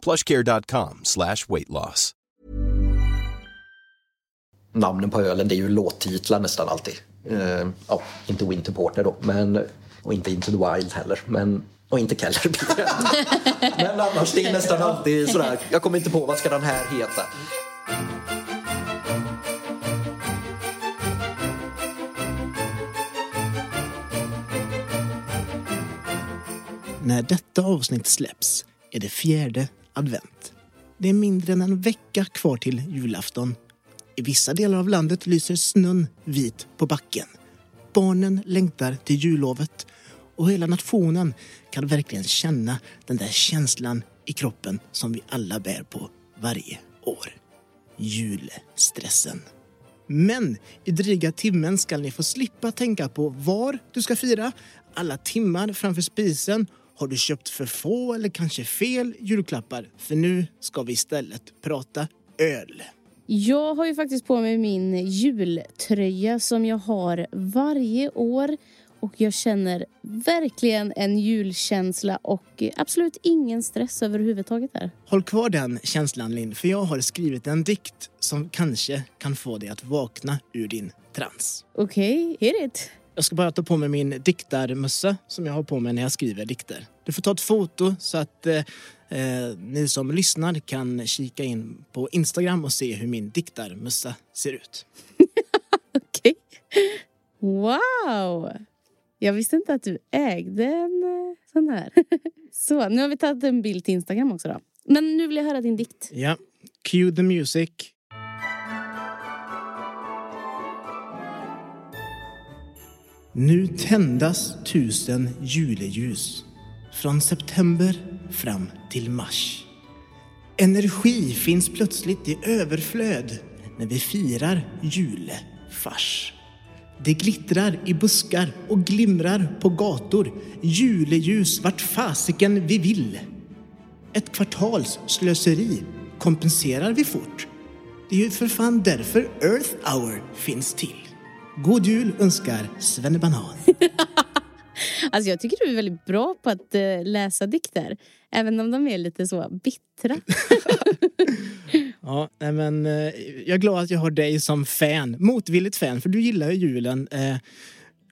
plushcare.com slash weight loss. Namnen på ölen, det är ju låttitlar nästan alltid. Eh, ja, inte Winter Porter då, men, och inte Into the Wild heller. Men, och inte Keller Beer. Men annars, det är nästan alltid sådär. Jag kommer inte på vad ska den här heta. När detta avsnitt släpps är det fjärde advent. Det är mindre än en vecka kvar till julafton. I vissa delar av landet lyser snön vit på backen. Barnen längtar till jullovet och hela nationen kan verkligen känna den där känslan i kroppen som vi alla bär på varje år. Julstressen. Men i dryga timmen ska ni få slippa tänka på var du ska fira, alla timmar framför spisen har du köpt för få eller kanske fel julklappar? För nu ska vi istället prata öl. Jag har ju faktiskt på mig min jultröja som jag har varje år och jag känner verkligen en julkänsla och absolut ingen stress överhuvudtaget där. Håll kvar den känslan Linn, för jag har skrivit en dikt som kanske kan få dig att vakna ur din trans. Okej, okay, hit it. Jag ska bara ta på mig min diktarmössa som jag har på mig när jag skriver dikter. Du får ta ett foto så att eh, eh ni som lyssnar kan kika in på Instagram och se hur min diktarmössa ser ut. Okej. Okay. Wow! Jag visste inte att du ägde en eh, sån här. Så, nu har vi tagit en bild till Instagram också då. Men nu vill jag höra din dikt. Ja. Cue the music. Nu tändas tusen juleljus från september fram till mars. Energi finns plötsligt i överflöd när vi firar julefars. Det glittrar i buskar och glimrar på gator. Juleljus vart fasiken vi vill. Ett kvartals slöseri kompenserar vi fort. Det är ju för fan därför Earth Hour finns till. God jul önskar Svennebanan. alltså jag tycker du är väldigt bra på att uh, läsa dikter. Även om de är lite så bittra. ja, men uh, jag är glad att jag har dig som fan. Motvilligt fan, för du gillar ju julen. Uh,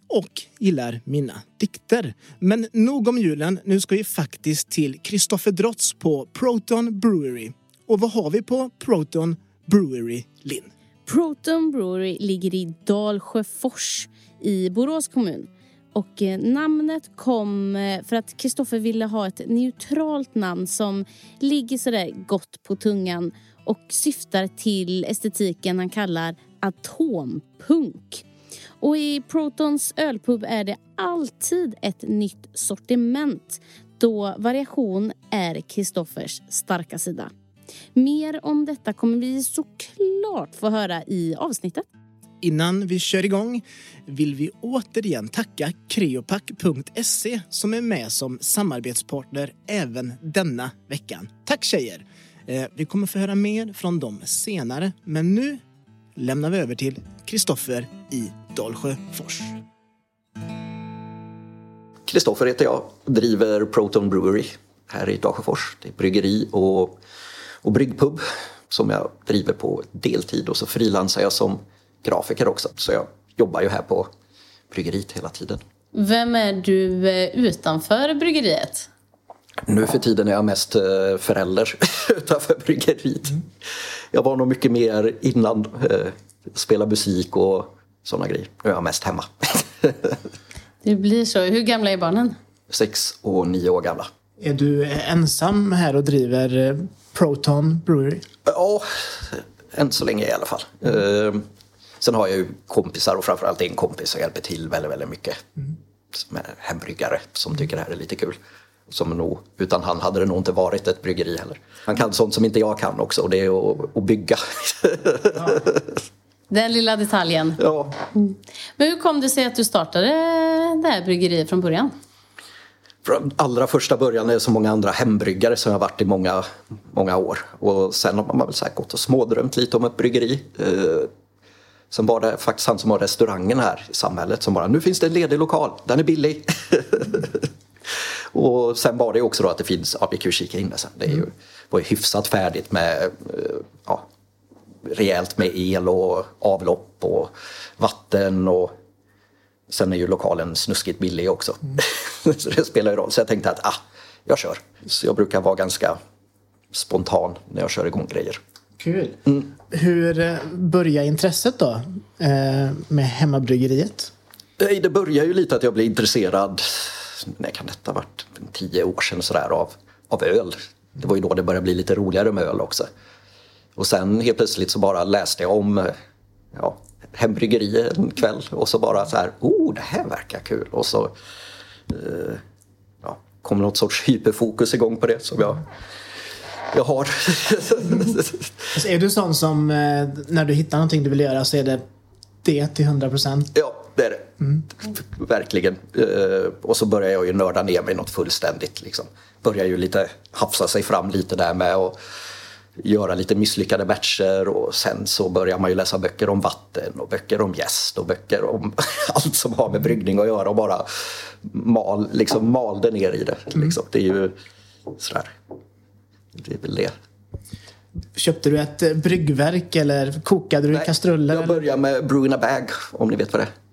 och gillar mina dikter. Men nog om julen. Nu ska vi faktiskt till Kristoffer Drotz på Proton Brewery. Och vad har vi på Proton Brewery, Linn? Proton Brewery ligger i Dalsjöfors i Borås kommun. Och eh, namnet kom eh, för att Kristoffer ville ha ett neutralt namn som ligger sådär gott på tungan och syftar till estetiken han kallar atompunk. Och i Protons ölpub är det alltid ett nytt sortiment då variation är Kristoffers starka sida. Mer om detta kommer vi såklart få höra i avsnittet. Innan vi kör igång vill vi återigen tacka Creopac.se som är med som samarbetspartner även denna veckan. Tack tjejer! Eh, vi kommer få höra mer från dem senare, men nu lämnar vi över till Kristoffer i Dalsjöfors. Kristoffer heter jag, driver Proton Brewery här i Dalsjöfors. Det är bryggeri och och bryggpub som jag driver på deltid och så frilansar jag som grafiker också. Så jag jobbar ju här på bryggeriet hela tiden. Vem är du eh, utanför bryggeriet? Nu för tiden är jag mest eh, förälder utanför bryggeriet. Jag var nog mycket mer innan. Eh, spela musik och sådana grejer. Nu är jag mest hemma. det blir så. Hur gamla är barnen? Sex och nio år gamla. Är du ensam här och driver Proton Brewery? Ja, än så länge i alla fall. Mm. Sen har jag ju kompisar och framförallt en kompis som hjälper till väldigt, väldigt mycket. Mm. Som är hembryggare som tycker det här är lite kul. Som nog, utan han hade det nog inte varit ett bryggeri heller. Han kan sånt som inte jag kan också och det är att, att bygga. Den lilla detaljen. ja. Men hur kom det sig att du startade det här bryggeriet från början? Från allra första början är det så många andra hembryggare som jag varit i många, många år. Och sen har man väl så här gått och smådrömt lite om ett bryggeri. Eh, sen var det faktiskt han som har restaurangen här i samhället som bara, nu finns det en ledig lokal, den är billig. och sen var det också då att det finns, ja vi kan ju kika in det sen, det är ju, var ju hyfsat färdigt med eh, ja, rejält med el och avlopp och vatten och sen är ju lokalen snuskigt billig också. så det spelar ju roll. Så jag tänkte att ah, jag kör. Så jag brukar vara ganska spontan när jag kör igång grejer. Kul. Hur eh, började intresset då eh, med hemmabryggeriet? Det börjar ju lite att jag blev intresserad, när kan detta varit, tio år sedan sådär av, av öl. Det var ju då det började bli lite roligare med öl också. Och sen helt plötsligt så bara läste jag om eh, ja, hembryggeri en kväll och så bara så här, oh det här verkar kul. Och så eh, ja, kom något sorts hyperfokus igång på det som jag, jag har. Alltså, är du sån som eh, när du hittar någonting du vill göra så är det det till 100 procent? Ja, det är det. Verkligen. Eh, och så börjar jag ju nörda ner mig något fullständigt. Liksom. Börjar ju lite hafsa sig fram lite där med och göra lite misslyckade batcher och sen så börjar man ju läsa böcker om vatten och böcker om jäst och böcker om allt som har med bryggning att göra och bara mal, liksom malde ner i det. Liksom. Det är ju sådär. Det är väl det. Köpte du ett bryggverk eller kokade du i kastruller? jag börjar med brew in a bag om ni vet vad det är.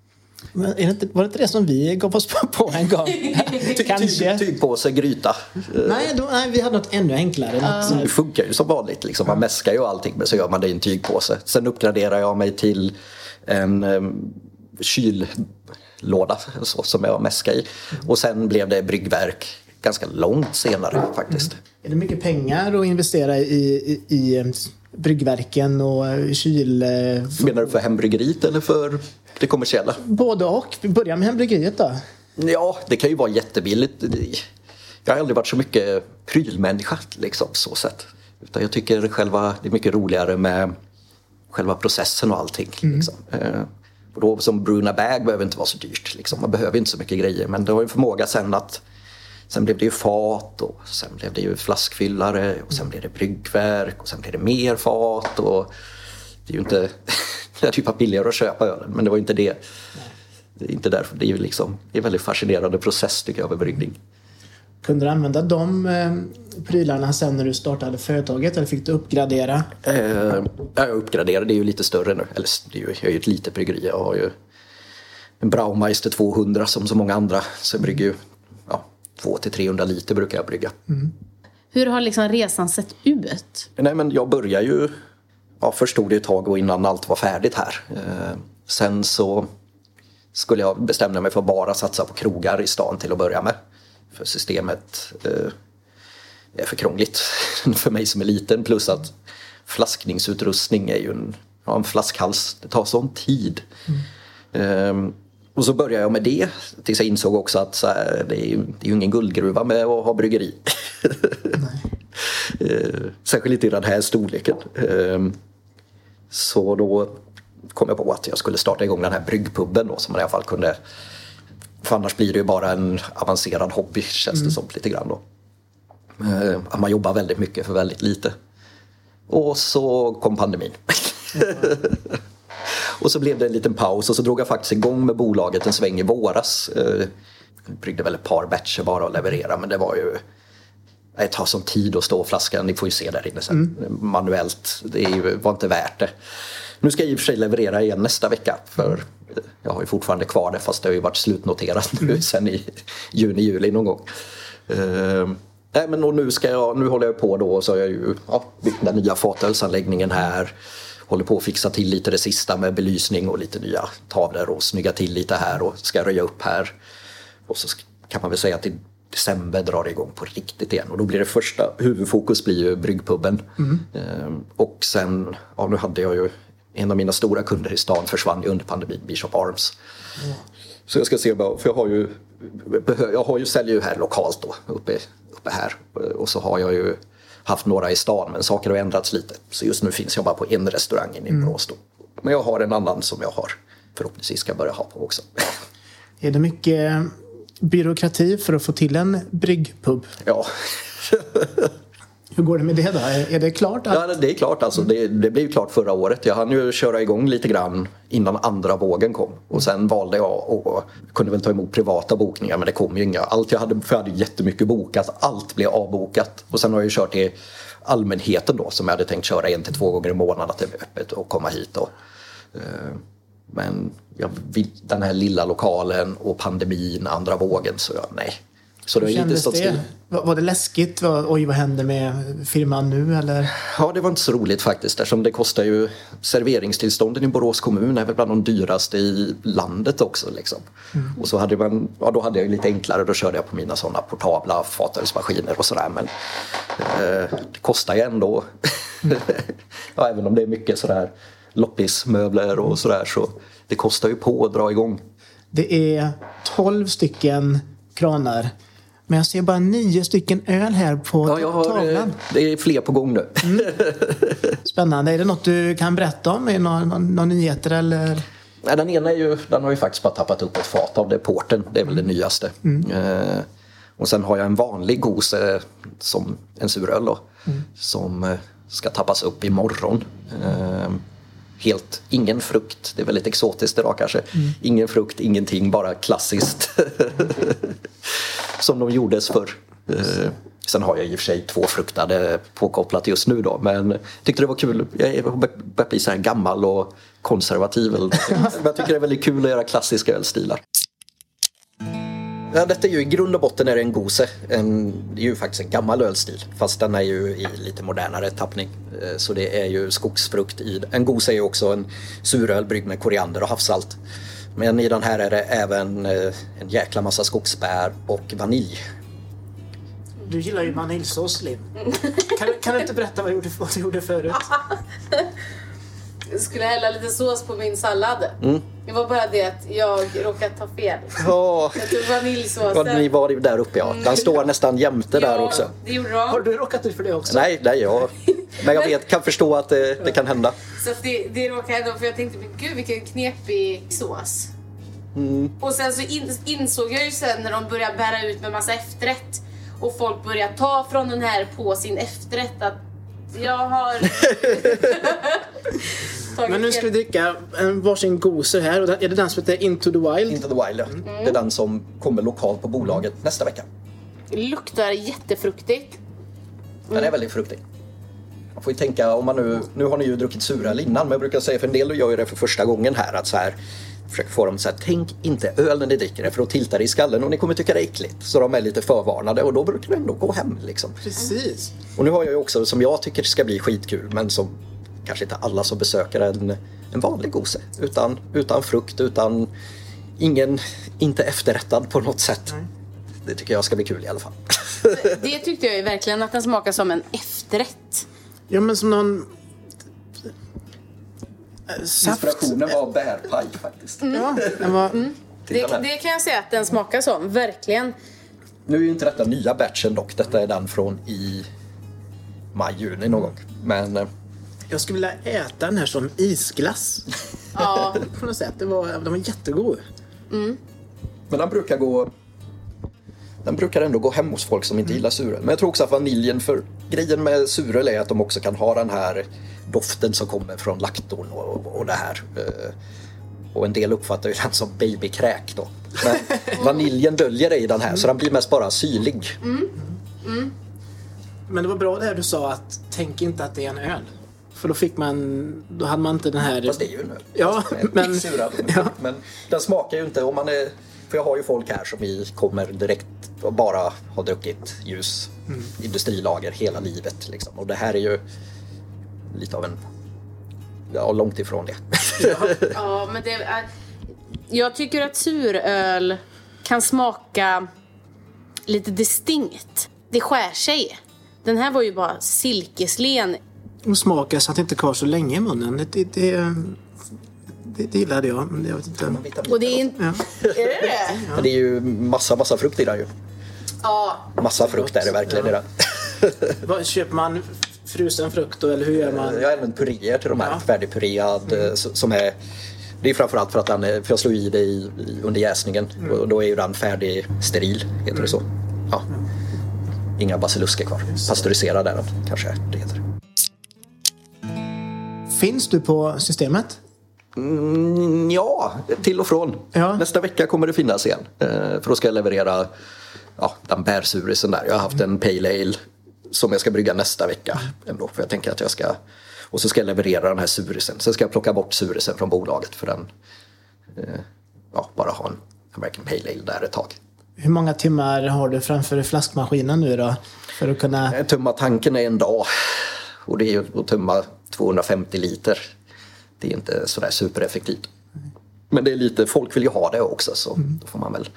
Men det inte, var det inte det som vi gav oss på en gång? Kanske. Tyg, gryta. Nej, då, nej, vi hade något ännu enklare. Något så Det funkar ju som vanligt. Liksom. Man mäskar ju allting men så gör man det i en tygpåse. Sen uppgraderar jag mig till en um, kyllåda så, som jag mäskar i. Och sen blev det bryggverk ganska långt senare faktiskt. Är det mycket pengar att investera i, i, i eh, bryggverken och eh, kyl... eh, Menar du för hembryggeriet eller för det kommersiella? Både och. Vi börjar med hembryggeriet då. Ja, det kan ju vara jättebilligt. Jag har aldrig varit så mycket prylmänniska liksom, så sett. Utan jag tycker själva, det är mycket roligare med själva processen och allting. Liksom. Eh, och då som Bruna Bag behöver inte vara så dyrt. Liksom. Man behöver inte så mycket grejer. Men det har ju förmåga sen att Sen blev det ju fat och sen blev det ju flaskfyllare och sen blev det bryggverk och sen blev det mer fat. Och det är ju inte... Det är ju bara billigare att köpa ölen men det var inte det. Det är inte därför. Det är ju liksom, det är en väldigt fascinerande process tycker jag med bryggning. Kunde du använda de eh, prylarna sen när du startade företaget eller fick du uppgradera? Eh, jag uppgraderade, det är ju lite större nu. Eller det är ju, jag är ju ett litet bryggeri. Jag har ju en Braumeister 200 som så många andra. Så jag brygger ju ja, 200-300 liter brukar jag brygga. Hur har liksom resan sett ut? Nej men jag börjar ju, ja först tog det ett tag och innan allt var färdigt här. Eh, sen så skulle jag bestämma mig för att bara satsa på krogar i stan till att börja med. För systemet eh, är för krångligt för mig som är liten. Plus att flaskningsutrustning är ju en, ja, en flaskhals. Det tar sån tid. Ehm, och så började jag med det tills jag insåg också att här, det, är ju, det är ingen guldgruva med att ha bryggeri. Eh, Särskilt inte i den här storleken. Ehm, Så då kom jag på att jag skulle starta igång den här bryggpubben då, som man i alla fall kunde... För annars blir det ju bara en avancerad hobby känns det som lite grann då. Eh, Att man jobbar väldigt mycket för väldigt lite. Och så kom pandemin. och så blev det en liten paus och så drog jag faktiskt igång med bolaget en sväng i våras. Eh, Bryggde väl ett par batcher bara att leverera men det var ju det tar sån tid att stå flaskan, ni får ju se där inne sen manuellt. Det är ju, var inte värt det. Nu ska jag i och för sig leverera igen nästa vecka för jag har ju fortfarande kvar det fast det har ju varit slutnoterat nu sen i juni, juli någon gång. Uh, nej men och nu, ska jag, nu håller jag på då och så har jag ju ja, byggt den nya fatölsanläggningen här. Håller på att fixa till lite det sista med belysning och lite nya tavlor och snygga till lite här och ska röja upp här. Och så kan man väl säga att december drar det igång på riktigt igen och då blir det första huvudfokus blir ju bryggpubben. Ehm, och sen, ja nu hade jag ju en av mina stora kunder i stan försvann under pandemin, Bishop Arms. Så jag ska se, för jag har ju, jag har ju säljer ju här lokalt då, uppe, uppe här. Och så har jag ju haft några i stan, men saker har ändrats lite. Så just nu finns jag bara på en restaurang inne i Borås då. Men jag har en annan som jag har förhoppningsvis ska börja ha på också. Är det mycket byråkrati för att få till en bryggpub? Ja, Hur går det med det då? Är det klart? Att... Ja, det är klart. Alltså, det, det blev klart förra året. Jag hann ju köra igång lite grann innan andra vågen kom. Och sen valde jag och kunde väl ta emot privata bokningar men det kom ju inga. Allt jag hade, för jag hade jättemycket bokat. Allt blev avbokat. Och sen har jag ju kört till allmänheten då som jag hade tänkt köra en till två gånger i månaden att det är öppet och komma hit. Då. Men jag den här lilla lokalen och pandemin, andra vågen, så jag, nej. Så det har kändes stått still. Var det läskigt? Oj, vad händer med firman nu? Eller? Ja, det var inte så roligt faktiskt eftersom det kostar ju serveringstillstånden i Borås kommun är väl bland de dyraste i landet också. Liksom. Och så hade man, ja då hade jag lite enklare, då körde jag på mina sådana portabla fatölsmaskiner och sådär men eh, det kostar ju ändå. ja, även om det är mycket sådär loppismöbler och sådär så det kostar ju på att dra igång. Det är 12 stycken kranar. Men jag ser bara nio stycken öl här på Ja, jag har, eh, tavlan. det är fler på gång nu. Spännande. Är det något du kan berätta om? Är det några, några, nyheter eller? Nej, den ena är ju, den har ju faktiskt bara tappat upp ett fat av det, porten. Det är väl det nyaste. Eh, och sen har jag en vanlig gose som en suröl då. Som eh, ska tappas upp imorgon. Eh, helt, ingen frukt. Det är väldigt exotiskt idag kanske. Ingen frukt, ingenting, bara klassiskt. som de gjordes förr. Eh, sen har jag i och för sig två fruktade påkopplat just nu då. Men tyckte det var kul. Jag börjat bli så här gammal och konservativ. Men jag tycker det är väldigt kul att göra klassiska ölstilar. Ja, detta är ju i grund och botten är det en gose. En, det är ju faktiskt en gammal ölstil fast den är ju i lite modernare tappning. Eh, Så det är ju skogsfrukt i En gose är ju också en suröl bryggd med koriander och havssalt. Men i den här är det även eh, en jäkla massa skogsbär och vanilj. Du gillar ju vaniljsås, Linn. Kan, kan du inte berätta vad du gjorde, vad du gjorde förut? Jag skulle hälla lite sås på min sallad. Mm. Det var bara det att jag råkade ta fel. Ja, Jag tog vaniljsåsen. ni var där uppe ja. Den står nästan jämte där också. det gjorde Har du råkat ut för det också? Nej, nej, jag, men jag vet, kan förstå att det, det kan hända. Så att det, det råkade hända för jag tänkte, men gud vilken knepig sås. Mm. Och sen så in, insåg jag ju sen när de började bära ut med massa efterrätt och folk började ta från den här på sin efterrätt att jag har Men nu ska vi dricka en varsin goser här. Och är det den som heter Into the Wild? Into the Wild, ja. Det är den som kommer lokalt på bolaget nästa vecka. luktar jättefruktigt. Den är väldigt fruktig. Man får ju tänka om man nu, nu har ni ju druckit suröl innan men jag brukar säga för en del gör ju det för första gången här att så här försöker få dem så här, tänk inte öl när ni dricker det för då tiltar det i skallen och ni kommer tycka det är äckligt. Så de är lite förvarnade och då brukar det ändå gå hem liksom. Precis. Och nu har jag ju också som jag tycker ska bli skitkul men som kanske inte alla som besöker en, en vanlig gose. Utan, utan frukt, utan ingen, inte efterrättad på något sätt. Det tycker jag ska bli kul i alla fall. Det tyckte jag ju verkligen att den smakar som en efterrätt. Ja, men som någon... Inspirationen var bärpaj faktiskt. Ja, den var... Det, det kan jag säga att den smakar som, verkligen. Nu är ju inte detta nya batchen dock. Detta är den från i maj, juni någon gång. Men eh, Jag skulle vilja äta den här som isglass. Ja, På något sätt. Det var, den var jättegod. Men den brukar gå... Den brukar ändå gå hem hos folk som inte gillar suröl. Men jag tror också att vaniljen, för grejen med suröl är att de också kan ha den här doften som kommer från laktorn och, och det här. Eh, Och en del uppfattar ju den som babykräk då. Men vaniljen döljer det i den här så den blir mest bara syrlig. Men det var bra det här du sa att tänk inte att det är en öl. För då fick man... Då hade man inte den här... Fast det är ju en öl. Ja, men- suröl. Ja. Men den smakar ju inte om man är... För jag har ju folk här som i, kommer direkt och bara har druckit ljus Mm. industrilager hela livet. Liksom. Och det här är ju lite av en... Ja, långt ifrån det. ja men det är... Jag tycker att suröl kan smaka lite distinkt. Det skär sig. Den här var ju bara silkeslen. Och smakar så att det inte kvar så länge i munnen. Det, det, det, det, det gillade jag. Men jag vet inte. Och det är inte... Ja. Är det det? Men det är ju massa, massa frukt i den ju. Ja. Massa frukt är det verkligen i den. Vad, köper man frusen frukt då, eller hur gör man? Jag även puréer till de här, Ja. färdigpuread eh, s- som är det är framförallt för att den är, för jag slår i det i, i, under jäsningen och då är ju den färdig steril, heter det så. Ja. Inga basilusker kvar. Pasteuriserad är den kanske det heter. Finns du på systemet? Mm, ja, till och från. Ja. Nästa vecka kommer det finnas igen. Eh, för då ska jag leverera ja, den bärsurisen där. Jag har haft en pale ale som jag ska brygga nästa vecka. Ändå, för jag tänker att jag ska... Och så ska jag leverera den här surisen. Sen ska jag plocka bort surisen från bolaget för den... Eh, ja, bara ha en American Pale Ale där ett tag. Hur många timmar har du framför flaskmaskinen nu då? För att kunna... Eh, Tumma tanken är en dag. Och det är ju att tumma 250 liter. Det är inte sådär supereffektivt. Men det är lite, folk vill ju ha det också så då får man väl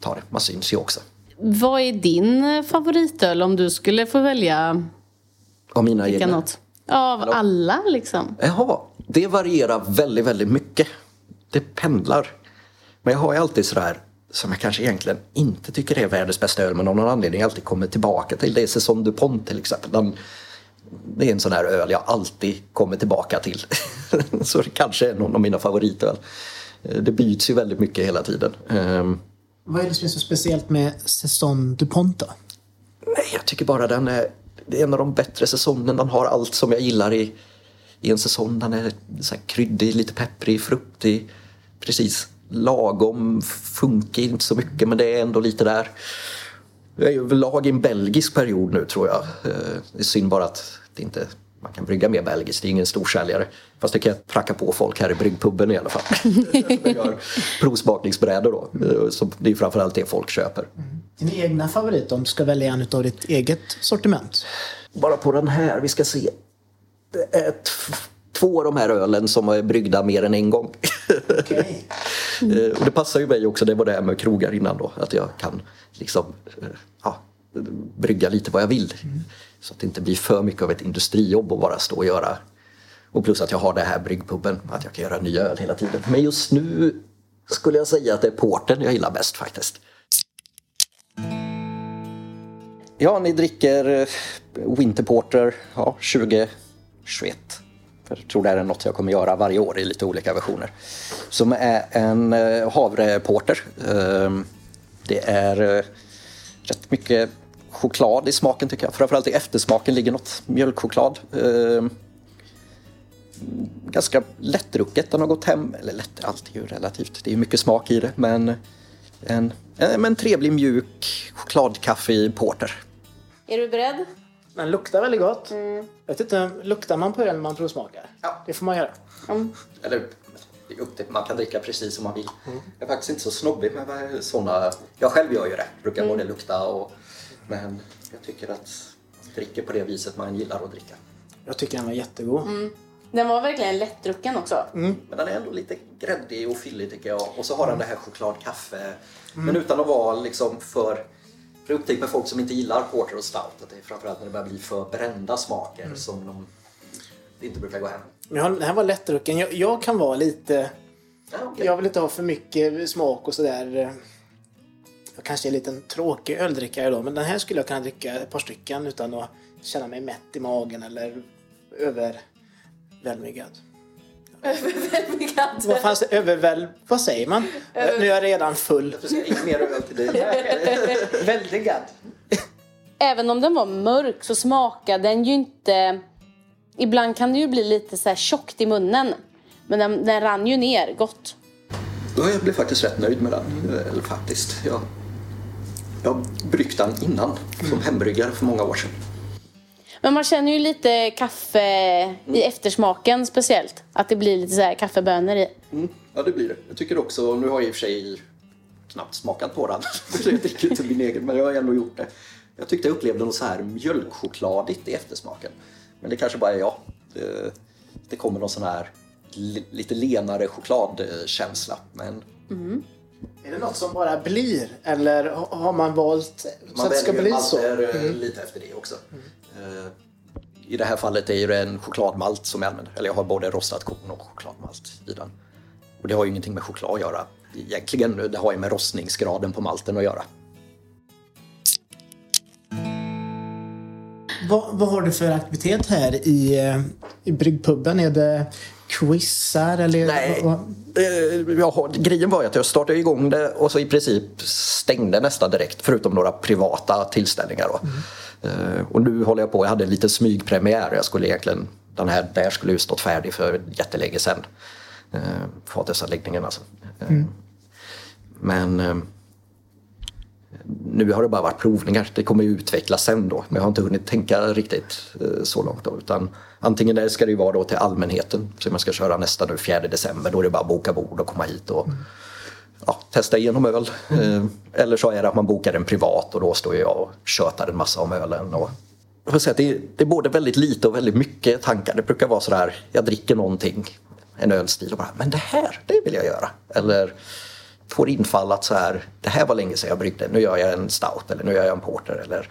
ta det. Man syns ju också. Vad är din favoritöl om du skulle få välja Av mina egna. något? Av alla liksom. Jaha, det varierar väldigt, väldigt mycket. Det pendlar. Men jag har ju alltid sådär som jag kanske egentligen inte tycker är världens bästa öl men av någon anledning alltid kommer tillbaka till. Det är Saison du Pont till exempel. Den, det är en sån här öl jag alltid kommer tillbaka till. Så det kanske är någon av mina favoritöl. Eh, Det byts ju väldigt mycket hela tiden. Ehm, Vad är det som är så speciellt med Saison DuPont då? Nej, jag tycker bara den är, det är en av de bättre säsongerna. Den har allt som jag gillar i, i en säsong. Den är så kryddig, lite pepprig, fruktig. Precis lagom, funkar inte så mycket men det är ändå lite där. Jag är ju överlag i en belgisk period nu tror jag. Eh, Det är synd bara att inte man kan brygga mer belgiskt, det är ingen storsäljare. Fast det kan jag pracka på folk här i bryggpubben i alla fall. Jag gör provsmakningsbrädor då. Eh, Så det är framförallt det folk köper. Din egna favorit om du ska välja en av ditt eget sortiment? Bara på den här, vi ska se. Det är två av de här ölen som är bryggda mer än en gång. Okej. Eh, Och det passar ju mig också, det var det här med krogar innan då. Att jag kan liksom eh, ja, brygga lite vad jag vill. Så att det inte blir för mycket av ett industrijobb att bara stå och göra. Och plus att jag har det här bryggpubben, att jag kan göra ny öl hela tiden. Men just nu skulle jag säga att det är porten jag gillar bäst faktiskt. Ja, ni dricker eh, Winterporter, Winter Porter ja, 2021. Jag tror det här är något jag kommer göra varje år i lite olika versioner. Som är en eh, havreporter. Ehm, det är eh, rätt mycket choklad i smaken tycker jag. Framförallt i eftersmaken ligger något mjölkchoklad. Ehm, Ganska lättdrucket. Den har gått hem. Eller lätt, allt är ju relativt. Det är mycket smak i det. Men en, en, en trevlig mjuk chokladkaffe i porter. Är du beredd? Den luktar väldigt gott. Jag vet inte, luktar man på öl när man provsmakar? Ja. Det får man göra. Eller det är upp till, man kan dricka precis som man vill. Jag är faktiskt inte så snobbig med sådana. Jag själv gör ju det. Brukar både lukta och... Men jag tycker att man dricker på det viset man gillar att dricka. Jag tycker den var jättegod. Den var verkligen lättdrucken också. Men den är ändå lite gräddig och fyllig tycker jag. Och så har den det här chokladkaffe. Men utan att vara liksom för... För jag upptäcker med folk som inte gillar porter och stout att det är framförallt när det börjar bli för brända smaker som de det inte brukar gå hem. Men Den här var lättdrucken. Jag, jag kan vara lite... Ja, okej. Jag vill inte ha för mycket smak och sådär. Jag kanske är en liten tråkig öldrickare då, men den här skulle jag kunna dricka ett par stycken utan att känna mig mätt i magen eller överväldigad. Vad fanns det? Överväl... Vad säger man? Nu är jag redan full. Jag ska inget mer öl till dig. Väldigad. Även om den var mörk så smakade den ju inte... Ibland kan det ju bli lite så här tjockt i munnen. Men den, den rann ju ner gott. Ja, jag blev faktiskt rätt nöjd med den. Eller faktiskt. Jag, jag bryggt den innan som hembryggare för många år sedan. Men man känner ju lite kaffe i eftersmaken speciellt. Att det blir lite så här kaffebönor i. Mm, ja, det blir det. Jag tycker också, nu har jag i och för sig knappt smakat på den. Jag dricker inte min egen, men jag har ändå gjort det. Jag tyckte jag upplevde något så här mjölkchokladigt i eftersmaken. Men det kanske bara är jag. Det, det kommer någon sån här li- lite lenare chokladkänsla. Men Är det något som bara blir? Eller ha- har man valt så man att det ska väljer bli så? malter eh, lite efter det också. Eh, I det här fallet är det en chokladmalt som jag använder. Eller jag har både rostat korn och chokladmalt i den. Och det har ju ingenting med choklad att göra egentligen. Det har ju med rostningsgraden på malten att göra. Vad, vad har du för aktivitet här i, eh, i bryggpubben? Är det quizar eller? Nej, eh, har, grejen var att jag startade igång det och så i princip stängde nästan direkt förutom några privata tillställningar. Då. Eh, Och nu håller jag på, jag hade en liten smygpremiär. Jag skulle egentligen, den här där skulle ju stått färdig för jättelänge sedan. Eh, Fatusanläggningen alltså. Eh, Men nu har det bara varit provningar. Det kommer ju utvecklas sen då. Men jag har inte hunnit tänka riktigt eh, så långt då. Utan antingen där ska det ju vara då till allmänheten. som man ska köra nästa nu 4 december. Då är det bara att boka bord och komma hit och ja, testa igenom öl. Mm. eller så är det att man bokar en privat och då står jag och tjötar en massa om ölen. Och jag får säga att det, är, det är både väldigt lite och väldigt mycket tankar. Det brukar vara sådär, jag dricker någonting, en ölstil och bara, men det här, det vill jag göra. Eller får infall att så här, det här var länge sedan jag bryggde, nu gör jag en stout eller nu gör jag en porter eller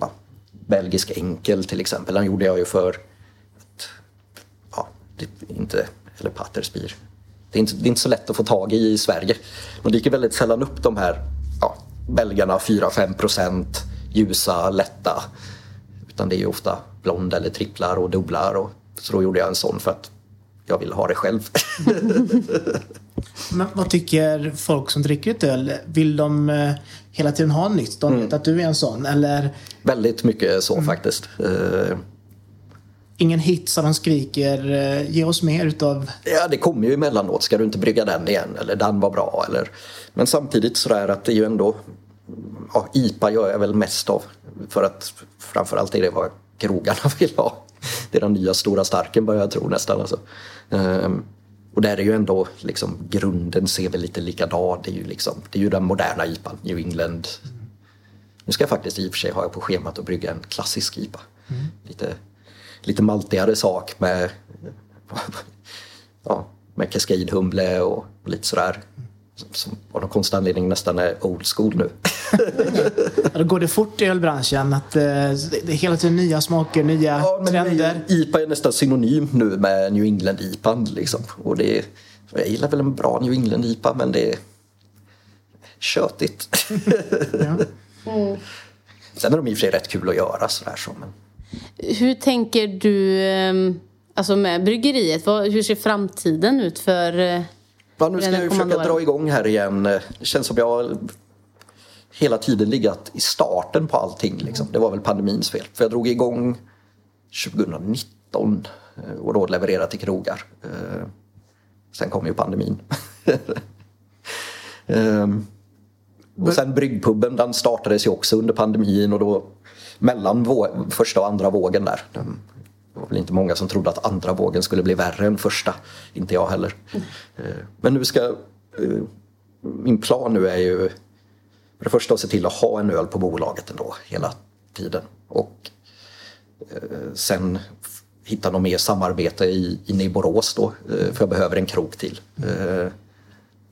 ja, belgisk enkel till exempel. Den gjorde jag ju för, ett, ja, det inte, eller patterspir. Det är, inte, det är inte så lätt att få tag i i Sverige. De dyker väldigt sällan upp de här ja, belgarna 4-5 procent, ljusa, lätta. Utan det är ju ofta blond eller tripplar och dubblar. Och, så då gjorde jag en sån för att jag vill ha det själv. Men vad tycker folk som dricker ett öl? Vill de eh, hela tiden ha nytt? De vet att du är en sån. Eller Väldigt mycket så faktiskt. Eh, ingen hit så de skriker eh, ge oss mer utav... Ja, det kommer ju emellanåt. Ska du inte brygga den igen? Eller den var bra. Eller... Men samtidigt så är att det är ju ändå... Ja, IPA gör jag väl mest av. För att framförallt är det vad krogarna vill ha. Det är den nya stora starken börjar jag tro nästan. Alltså. Ehm, och där är ju ändå liksom grunden ser väl lite likadan. Det är ju liksom, det är ju den moderna IPAn, New England. Nu ska jag faktiskt i och för sig ha på schemat att brygga en klassisk IPA. Lite, lite maltigare sak med ja, med Cascade-humle och, och lite sådär. Som av någon konstig anledning nästan är old school nu. Ja, Då går det fort i ölbranschen. Att, eh, det är hela tiden nya smaker, nya Ja, men trender. IPA är nästan synonym nu med New England IPA. Liksom. Och det är, jag gillar väl en bra New England IPA men det är tjötigt. Ja. Sen är de i och för sig rätt kul att göra sådär så. Men... Hur tänker du ehm, alltså med bryggeriet? Hur ser framtiden ut för eh, Ja, nu ska jag ju försöka dra igång här igen. Det känns som jag hela tiden legat i starten på allting. Liksom. Det var väl pandemins fel. För jag drog igång 2019 eh, och då levererade till krogar. Eh, Sen kom ju pandemin. Ehm, och sen bryggpubben, den startades ju också under pandemin och då mellan första och andra vågen där. Det var väl inte många som trodde att andra vågen skulle bli värre än första. Inte jag heller. Eh, Men nu ska... Min plan nu är ju för det första att se till att ha en öl på bolaget ändå hela tiden. Och eh, sen hitta något mer samarbete i, inne i Borås då. eh, För jag behöver en krok till. Eh,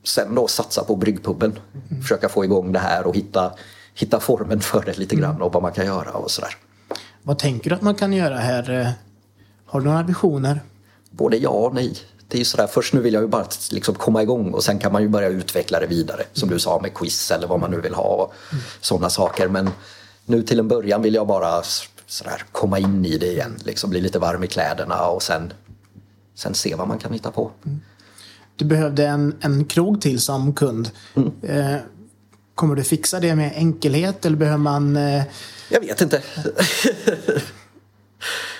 Sen då satsa på bryggpubben. Försöka få igång det här och hitta, hitta formen för det lite grann och vad man kan göra och sådär. Vad tänker du att man kan göra här? Har du några visioner? Både ja och nej. Det är ju sådär, först nu vill jag ju bara liksom komma igång och sen kan man ju börja utveckla det vidare. Som du sa med quiz eller vad man nu vill ha och sådana saker. Men nu till en början vill jag bara sådär, komma in i det igen. Liksom bli lite varm i kläderna och sen, sen se vad man kan hitta på. Du behövde en, en krog till som kund. Eh, kommer du fixa det med enkelhet eller behöver man... Eh, Jag vet inte.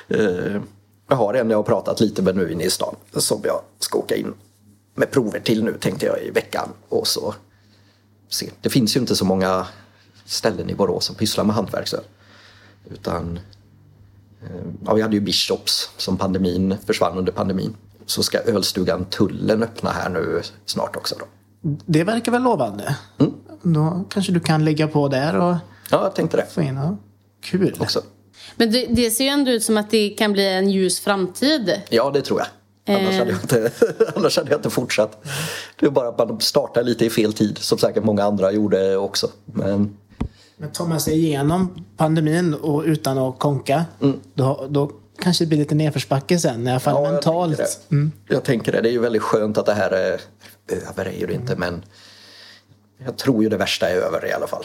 Eh, jag har en jag har pratat lite med nu inne i stan som jag ska åka in med prover till nu tänkte jag i veckan. Och så se. Det finns ju inte så många ställen i Borås som pysslar med hantverksöl. Utan eh, ja, vi hade ju Bishops som pandemin försvann under pandemin. Så ska ölstugan Tullen öppna här nu snart också. Då. det verkar väl lovande? Då kanske du kan lägga på där och Ja, jag tänkte det få in... Ja. Kul. också. Men det, det ser ju ändå ut som att det kan bli en ljus framtid. Ja, det tror jag. Annars, hade jag inte, annars hade jag inte fortsatt. Det är bara att man startar lite i fel tid, som säkert många andra gjorde också. Men Men tar man sig igenom pandemin och utan att konka, då, då kanske blir lite nedförsbacke sen, i alla fall Ja, jag mentalt. tänker det. Mm. Jag tänker det. Det är ju väldigt skönt att det här är över, är ju det inte, men jag tror ju det värsta är över i alla fall.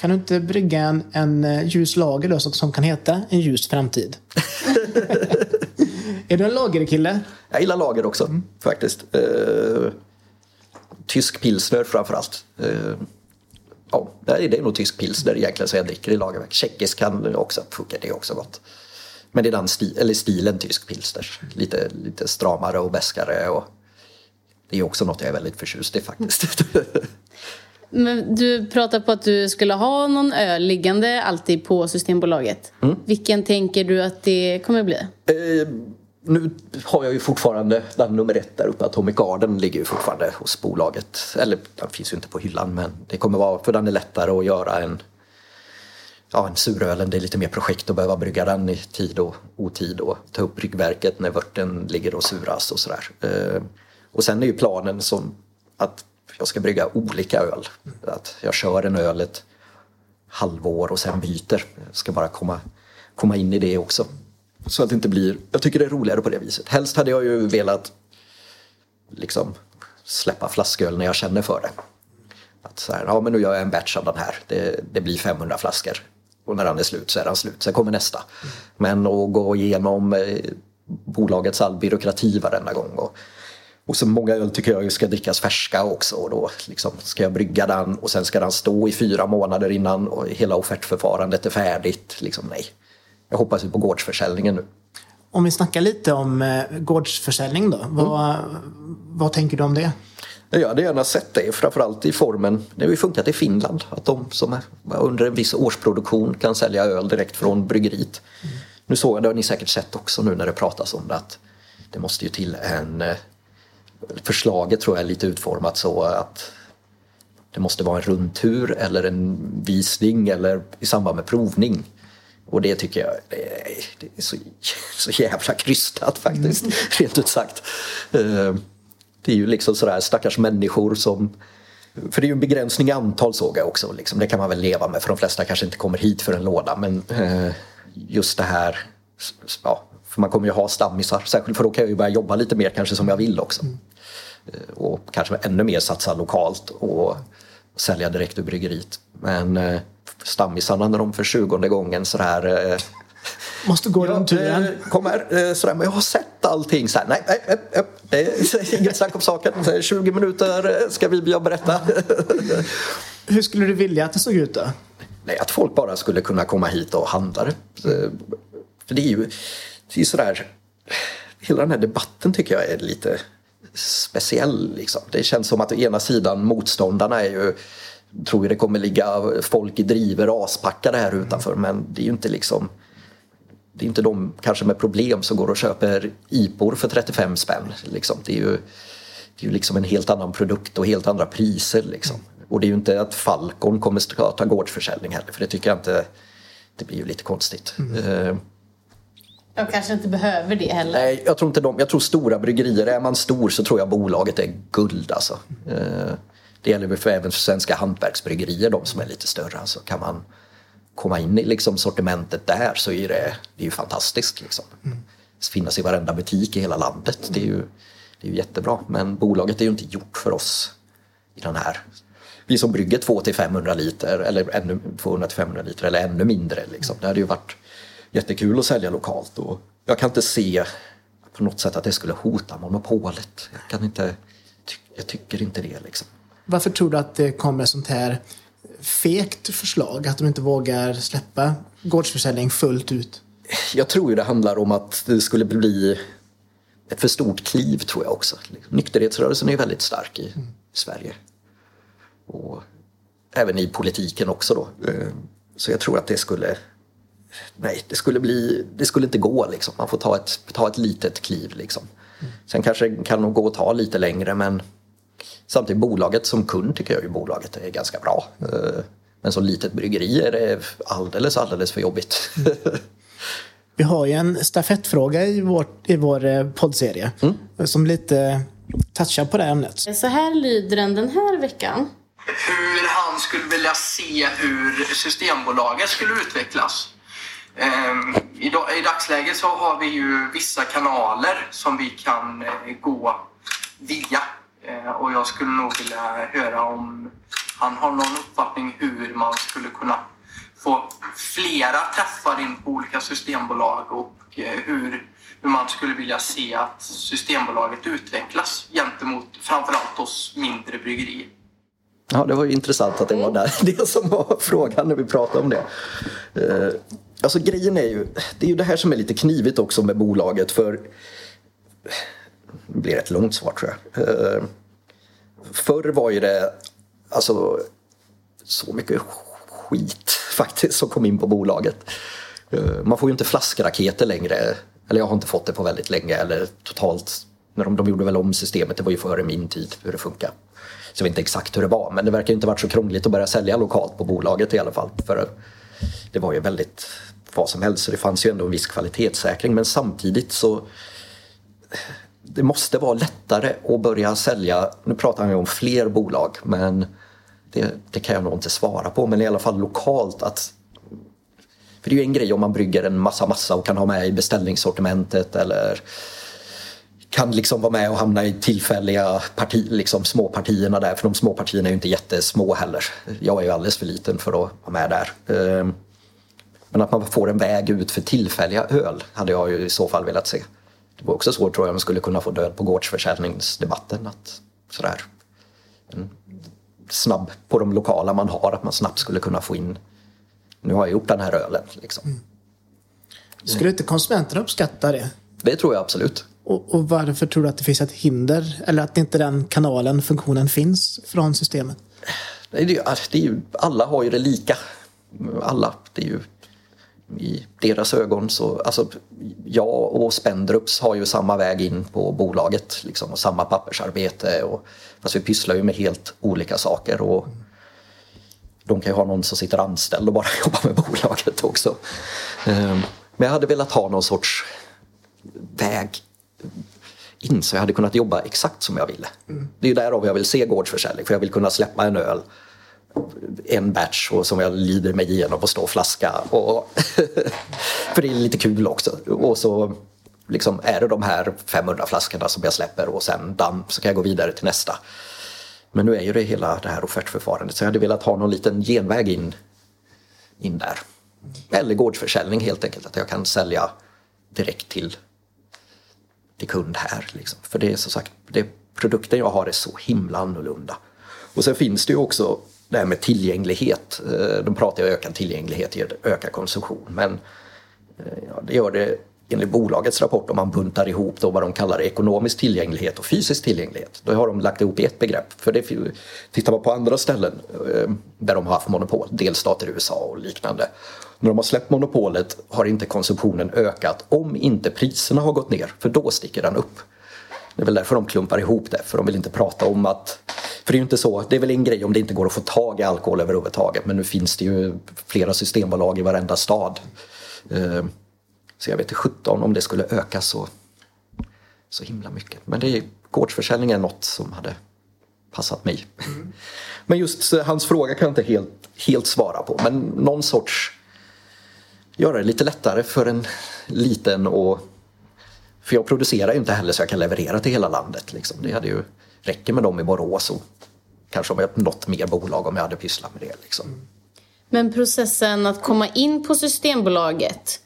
Kan du inte brygga en, en eh, ljus lager då, som kan heta En ljus framtid? är du en lagerkille? Jag gillar lager också faktiskt. Eh, tysk pilsner framförallt. Eh, ja, det är nog tysk pilsner egentligen som jag dricker i lagerverk. Tjeckisk kan också funka, det är också gott. Men det är den stil, eller stilen tysk pilsner. Lite, lite stramare och beskare och det är också något jag är väldigt förtjust i faktiskt. Men du pratar på att du skulle ha någon öl liggande alltid på Systembolaget. Vilken tänker du att det kommer bli? Eh, nu har jag ju fortfarande den nummer ett där uppe, Atomic Garden ligger ju fortfarande hos bolaget. Eller den finns ju inte på hyllan men det kommer vara, för den är lättare att göra en Ja, en surölen, det är lite mer projekt att behöva brygga den i tid och otid och ta upp bryggverket när vörten ligger och suras och sådär. Eh, och sen är ju planen som att jag ska brygga olika öl. Att jag kör en öl ett halvår och sen byter. Jag ska bara komma, komma in i det också. Så att det inte blir, jag tycker det är roligare på det viset. Helst hade jag ju velat liksom släppa flasköl när jag känner för det. Att så här, ja men nu gör jag en batch av den här. Det, det blir 500 flaskor. Och när den är slut så är den slut. Sen kommer nästa. Men att gå igenom eh, bolagets all byråkrati varenda gång. Och, och så många öl tycker jag ska drickas färska också. Och då liksom ska jag brygga den och sen ska den stå i fyra månader innan och hela offertförfarandet är färdigt. Liksom, nej. Jag hoppas ju på gårdsförsäljningen nu. Om vi snackar lite om eh, gårdsförsäljning då. Vad, vad tänker du om det? Jag hade gärna sett det, framförallt i formen. Det har ju funkat i Finland att de som under en viss årsproduktion kan sälja öl direkt från bryggeriet. Nu såg jag, det har ni säkert sett också nu när det pratas om det, att det måste ju till en... Förslaget tror jag är lite utformat så att det måste vara en rundtur eller en visning eller i samband med provning. Och det tycker jag det är, så, så jävla krystat faktiskt, rent ut sagt. Eh, Det är ju liksom sådär stackars människor som... För det är ju en begränsning i antal såg jag också. Liksom. Det kan man väl leva med för de flesta kanske inte kommer hit för en låda. Men eh, just det här... Ja, för man kommer ju ha stammisar. Särskilt för då kan jag ju börja jobba lite mer kanske som jag vill också. Eh, Och kanske ännu mer satsa lokalt och sälja direkt ur bryggeriet. Men eh, stammisarna när de för tjugonde gången sådär... Eh, Måste gå turen. eh, Kom här, eh, sådär, men jag har sett allting. Så här, nej, nej, nej, nej, inget snack om saken. Så här, 20 minuter ska vi jag berätta. Hur skulle du vilja att det såg ut då? Nej, att folk bara skulle kunna komma hit och handla För det är ju det är sådär... Hela den här debatten tycker jag är lite speciell. Liksom. Det känns som att å ena sidan motståndarna är ju tror ju det kommer ligga folk i driver aspackade här utanför men det är ju inte liksom det är inte de kanske med problem som går och köper IPOR för 35 spänn. Liksom. Det är ju, det är ju liksom en helt annan produkt och helt andra priser. Liksom. Och det är ju inte att Falcon kommer att ta gårdsförsäljning heller för det tycker jag inte, det blir ju lite konstigt. Eh, Jag kanske inte behöver det heller. Nej, jag tror inte de. Jag tror stora bryggerier, är man stor så tror jag bolaget är guld alltså. Eh, Det gäller för även för svenska hantverksbryggerier, de som är lite större. Alltså kan man komma in i liksom sortimentet där så är det, det är ju fantastiskt. Liksom. finnas i varenda butik i hela landet. Det är ju, det är jättebra. Men bolaget är ju inte gjort för oss i den här vi som brygger 2 500 liter eller ännu 200 500 liter eller ännu mindre. Liksom. Det hade ju varit jättekul att sälja lokalt och jag kan inte se på något sätt att det skulle hota monopolet. Jag, kan inte, jag tycker inte det. Liksom. Varför tror du att det kommer sånt här fegt förslag? Att de inte vågar släppa gårdsförsäljning fullt ut? Jag tror ju det handlar om att det skulle bli ett för stort kliv tror jag också. Nykterhetsrörelsen är väldigt stark i mm. Sverige. Och även i politiken också då. Eh, så jag tror att det skulle Nej, det skulle, bli, det skulle inte gå liksom. Man får ta ett, ta ett litet kliv liksom. Sen kanske det kan nog gå att ta lite längre men samtidigt bolaget som kund tycker jag ju bolaget är ganska bra. Eh, men som litet bryggeri är det alldeles, alldeles för jobbigt. Vi har ju en stafettfråga i vår, i vår eh, poddserie mm. som lite touchar på det ämnet. Så här lyder den den här veckan. Hur han skulle vilja se hur Systembolaget skulle utvecklas. Ehm, I, dagsläget så har vi ju vissa kanaler som vi kan eh, gå via. Eh, och jag skulle nog vilja höra om han har någon uppfattning hur man skulle kunna få flera träffar in på olika systembolag och eh, hur, hur man skulle vilja se att Systembolaget utvecklas gentemot framförallt oss mindre bryggerier. Ja, det var ju intressant att det var där, det som var frågan när vi pratade om det. Alltså grejen är ju, det är ju det här som är lite knivigt också med bolaget för det blir ett långt svar tror jag. Eh, förr var ju det alltså så mycket skit faktiskt som kom in på bolaget. Eh, man får ju inte flaskraketer längre. Eller jag har inte fått det på väldigt länge eller totalt. När de, de gjorde väl om systemet, det var ju före min tid hur det funkar. Så jag vet inte exakt hur det var men det verkar inte varit så krångligt att börja sälja lokalt på bolaget i alla fall. För det var ju väldigt vad som helst så det fanns ju ändå en viss kvalitetssäkring. Men samtidigt så det måste vara lättare att börja sälja, nu pratar han om fler bolag men det, det, kan jag nog inte svara på. Men i alla fall lokalt att för det är ju en grej om man brygger en massa massa och kan ha med i beställningssortimentet eller kan liksom vara med och hamna i tillfälliga parti, liksom småpartierna där för de småpartierna är ju inte jättesmå heller. Jag är ju alldeles för liten för att vara med där. Ehm, men att man får en väg ut för tillfälliga öl hade jag ju i så fall velat se. Det var också svårt tror jag man skulle kunna få död på gårdsförsäljningsdebatten. Att sådär, snabb på de lokala man har, att man snabbt skulle kunna få in nu har jag gjort den här ölen. Liksom. Mm. Skulle inte konsumenterna uppskatta det? Det tror jag absolut. Och, och, varför tror du att det finns ett hinder? Eller att inte den kanalen, funktionen finns från systemet? Det är alltså, det är ju, alla har ju det lika. Alla. Det är ju i deras ögon så, alltså jag och Spendrups har ju samma väg in på bolaget liksom, och samma pappersarbete. Och, fast vi pysslar ju med helt olika saker. Och de kan ju ha någon som sitter anställd och bara jobbar med bolaget också. Ehm, men jag hade velat ha någon sorts väg in så jag hade kunnat jobba exakt som jag ville. Mm. Det är ju därav jag vill se gårdsförsäljning för jag vill kunna släppa en öl en batch och som jag lider mig igenom på stå flaska. Och för det är lite kul också. Och så liksom är det de här 500 flaskorna som jag släpper och sen damm så kan jag gå vidare till nästa. Men nu är ju det hela det här offertförfarandet så jag hade velat ha någon liten genväg in, in där. Eller gårdsförsäljning helt enkelt, att jag kan sälja direkt till, till kund här. Liksom. För det är som sagt, det, produkten jag har är så himla annorlunda. Och sen finns det ju också det här med tillgänglighet. Eh, De pratar ju om ökad tillgänglighet ökad konsumtion men eh, ja, det gör det enligt bolagets rapport om man buntar ihop då vad de kallar ekonomisk tillgänglighet och fysisk tillgänglighet. Då har de lagt ihop i ett begrepp. För det, tittar man på andra ställen eh, där de har haft monopol, delstater i USA och liknande. När de har släppt monopolet har inte konsumtionen ökat om inte priserna har gått ner, för då sticker den upp. Det är väl därför de klumpar ihop det, för de vill inte prata om att... För det är ju inte så, det är väl en grej om det inte går att få tag i alkohol överhuvudtaget, men nu finns det ju flera systembolag i varenda stad. Eh, Eh, så jag vet inte 17 om det skulle öka så, så himla mycket. Men det är, gårdsförsäljning är något som hade passat mig. Mm. Men just hans fråga kan jag inte helt, helt svara på, men någon sorts göra det lite lättare för en liten och För jag producerar ju inte heller så jag kan leverera till hela landet. Liksom. Det hade ju räcker med dem i Borås och kanske om jag något mer bolag om jag hade pysslat med det. Liksom. Men processen att komma in på Systembolaget,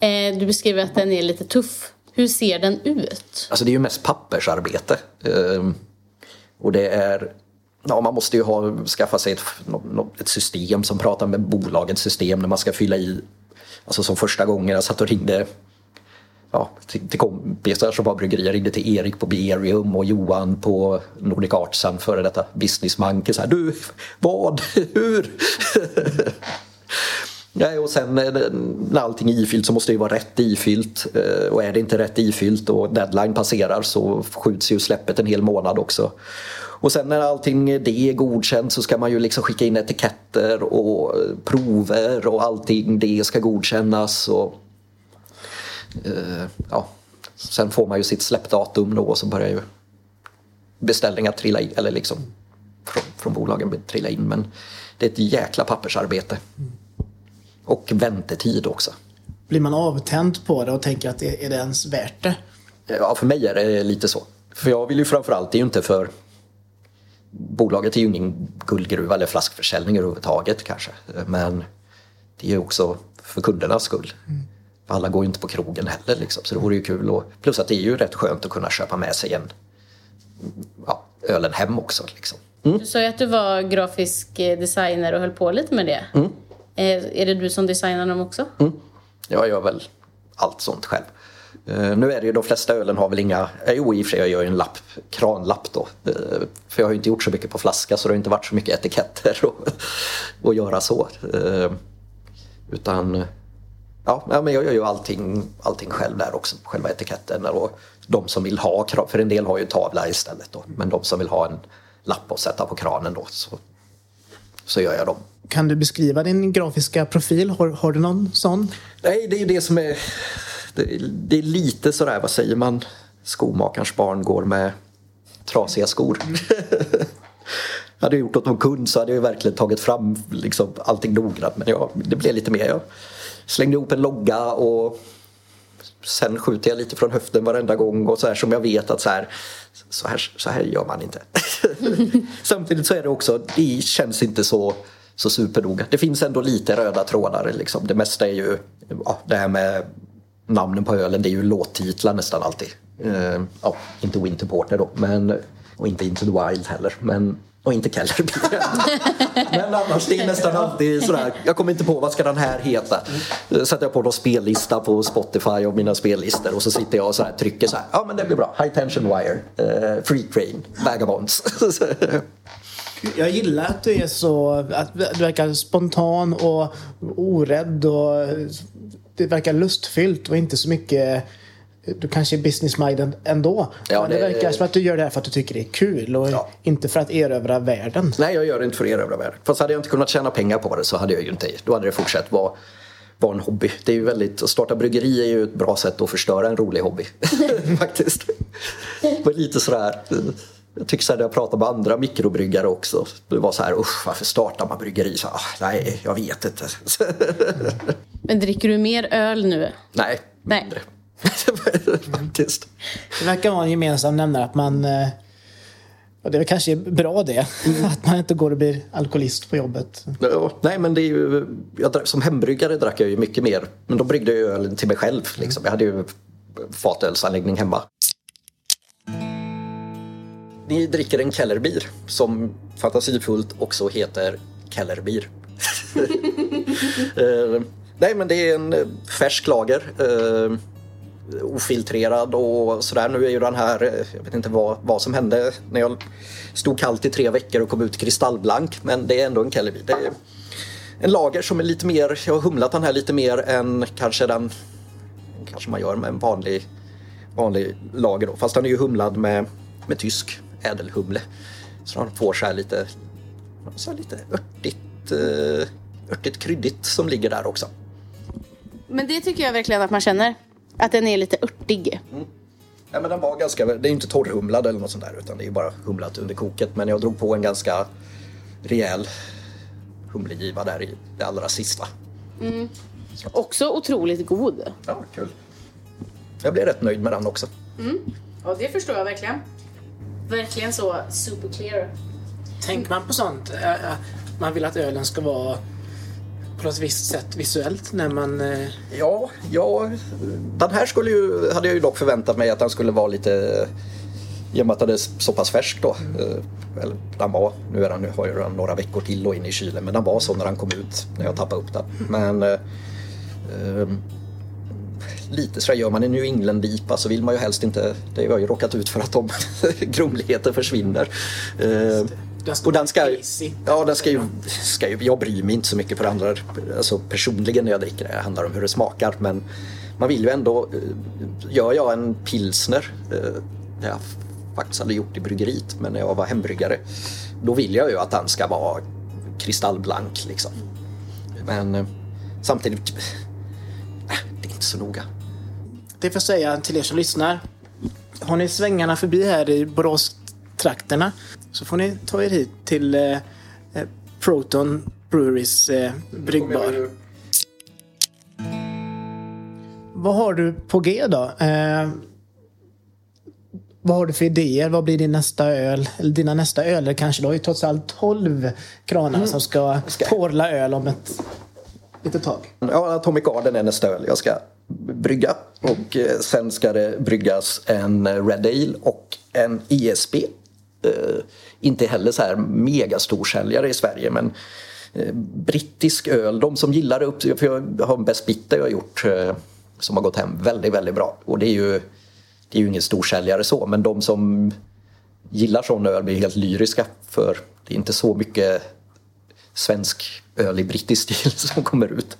eh, du beskriver att den är lite tuff. Hur ser den ut? Alltså det är ju mest pappersarbete. Eh, och det är Ja, man måste ju ha, skaffa sig ett, ett system som pratar med bolagets system när man ska fylla i. Alltså som första gången jag satt och ringde ja, till, till kompisar som var bryggerier. Jag ringde till Erik på Berium och Johan på Nordic Artsan före detta businessman. Så här, du, vad, hur? Nej, och sen eh, när allting är ifyllt så måste det ju vara rätt ifyllt. Eh, och är det inte rätt ifyllt och deadline passerar så skjuts ju släppet en hel månad också. Och sen när allting det är godkänt så ska man ju liksom skicka in etiketter och eh, prover och allting det ska godkännas. Och, eh, ja. Sen får man ju sitt släppdatum då och så börjar ju beställningar trilla in, eller liksom från, från bolagen trilla in. Men det är ett jäkla pappersarbete. Mm. Och väntetid också. Blir man avtänd på det och tänker att är det ens värt det? Ja, för mig är det lite så. För jag vill ju framförallt, det är ju inte för bolaget är ju ingen guldgruva eller flaskförsäljning överhuvudtaget kanske. Men det är ju också för kundernas skull. Mm. Alla går ju inte på krogen heller liksom, så det vore ju kul. Och, plus att det är ju rätt skönt att kunna köpa med sig en ja, ölen hem också. Liksom. Mm. Du sa ju att du var grafisk designer och höll på lite med det. Mm. Eh, är det du som designar dem också? Mm. Jag gör väl allt sånt själv. Eh, nu är det ju de flesta ölen har väl inga, eh, jo i och för sig jag gör ju en lapp, kranlapp då. För jag har ju inte gjort så mycket på flaska så det har inte varit så mycket etiketter att göra så. utan ja, men jag gör ju allting, allting själv där också, själva etiketten och de som vill ha, för en del har ju tavla istället då, men de som vill ha en lapp att sätta på kranen då så, så gör jag dem. Kan du beskriva din grafiska profil? Har, har du någon sån? Nej, det är ju det som är det, det är lite sådär, vad säger man, skomakarens barn går med trasiga skor. hade jag gjort åt någon kund så hade jag verkligen tagit fram liksom, allting noggrant. Men ja, det blev lite mer. Jag slängde ihop en logga och sen skjuter jag lite från höften varenda gång och så här som jag vet att så här, så här, så här gör man inte. Samtidigt så är det också, det känns inte så, så supernoga. Det finns ändå lite röda trådar liksom. Det mesta är ju ja, det här med namnen på ölen det är ju låttitlar nästan alltid. Uh, ja, inte Winter Porter då, men, och inte Into the Wild heller. Men, och inte Keller Men annars det är nästan alltid sådär. Jag kommer inte på vad ska den här heta. Sätter jag på någon spellista på Spotify och mina spellistor och så sitter jag och så här, trycker så här. Ja men det blir bra. High Tension Wire, uh, Free Train, Vagabonds. Jag gillar att du är så, att du verkar spontan och orädd och det verkar lustfyllt och inte så mycket du kanske är business-minded ändå. Ja, men det, det verkar som att du gör det här för att du tycker det är kul och ja. inte för att erövra världen. Nej, jag gör det inte för att erövra världen. Fast hade jag inte kunnat tjäna pengar på det så hade jag ju inte, då hade det fortsatt vara vara en hobby. Det är ju väldigt, att starta bryggeri är ju ett bra sätt att förstöra en rolig hobby. Faktiskt. Det var lite sådär jag tycker så här, jag pratar med andra mikrobryggare också. Det var så här, usch varför startar man bryggeri? Så, ah, nej, jag vet inte. Men dricker du mer öl nu? Nej, nej. Faktiskt. Det verkar vara en gemensam nämnare att man eh, och det är kanske är bra det, mm. att man inte går och blir alkoholist på jobbet. Ja, nej men det är ju, jag, som hembryggare drack jag ju mycket mer. Men då bryggde jag öl till mig själv. Liksom. Jag hade ju fatölsanläggning hemma. Ni dricker en Kellerbier som fantasifullt också heter Kellerbier. uh, nej men det är en eh, färsk lager. Uh, ofiltrerad och sådär. Nu är ju den här, jag vet inte vad, vad som hände när jag stod kallt i tre veckor och kom ut kristallblank. Men det är ändå en Kellerby. Det är en lager som är lite mer, jag har humlat den här lite mer än kanske den, kanske man gör med en vanlig, vanlig lager då. Fast den är ju humlad med, med tysk ädelhumle. Så den får så här lite, så här lite örtigt, eh, örtigt kryddigt som ligger där också. Men det tycker jag verkligen att man känner. Att den är lite örtig. Mm. Ja, men den var ganska, det är inte torrhumlad eller något sånt där utan det är bara humlat under koket. Men jag drog på en ganska rejäl humlegiva där i det allra sista. Mm. Också otroligt god. Ja, kul. jag blev rätt nöjd med den också. Ja, det förstår jag verkligen. Verkligen så super clear. Tänker man på sånt? Äh, äh, Man vill att ölen ska vara på något visst sätt visuellt när man... eh, Ja, ja, den här skulle ju, hade jag ju dock förväntat mig att den skulle vara lite i och med att den är så pass färsk då. eh, Eller den var, nu, är den, nu har ju den några veckor till då inne i kylen men den var så när den kom ut när jag tappade upp den. Men eh, eh, lite så gör man en New England-IPA så vill man ju helst inte, det har ju råkat ut för att de grumligheten försvinner. Eh, och den ska, ja, den ska ju, ska ju, jag bryr mig inte så mycket det andra, alltså personligen när jag dricker det, det handlar om hur det smakar men man vill ju ändå, eh, gör jag en pilsner, eh, det jag faktiskt hade gjort i bryggeriet men när jag var hembryggare, då vill jag ju att den ska vara kristallblank liksom. Men eh, samtidigt, det är inte så noga. Det får jag säga till er som lyssnar. Har ni svängarna förbi här i Borås-trakterna så får ni ta er hit till eh, eh, Proton Breweries eh, bryggbar. Vad har du på G då? Eh, vad har du för idéer? Vad blir din nästa öl? Eller dina nästa öler kanske? Du har ju trots allt 12 kranar som ska, Ska- porla öl om ett litet tag. Ja, Atomic Garden är nästa öl jag ska brygga. Och eh, sen ska det bryggas en eh, Red Ale och en ISB. Eh, inte heller så här megastorsäljare i Sverige men eh, brittisk öl. De som gillar det, upp, för jag har en Best Bitter jag har gjort eh, som har gått hem väldigt, väldigt bra. Och det är ju, det är ju ingen storsäljare så men de som gillar sån öl blir helt lyriska för det är inte så mycket svensk öl i brittisk stil som kommer ut.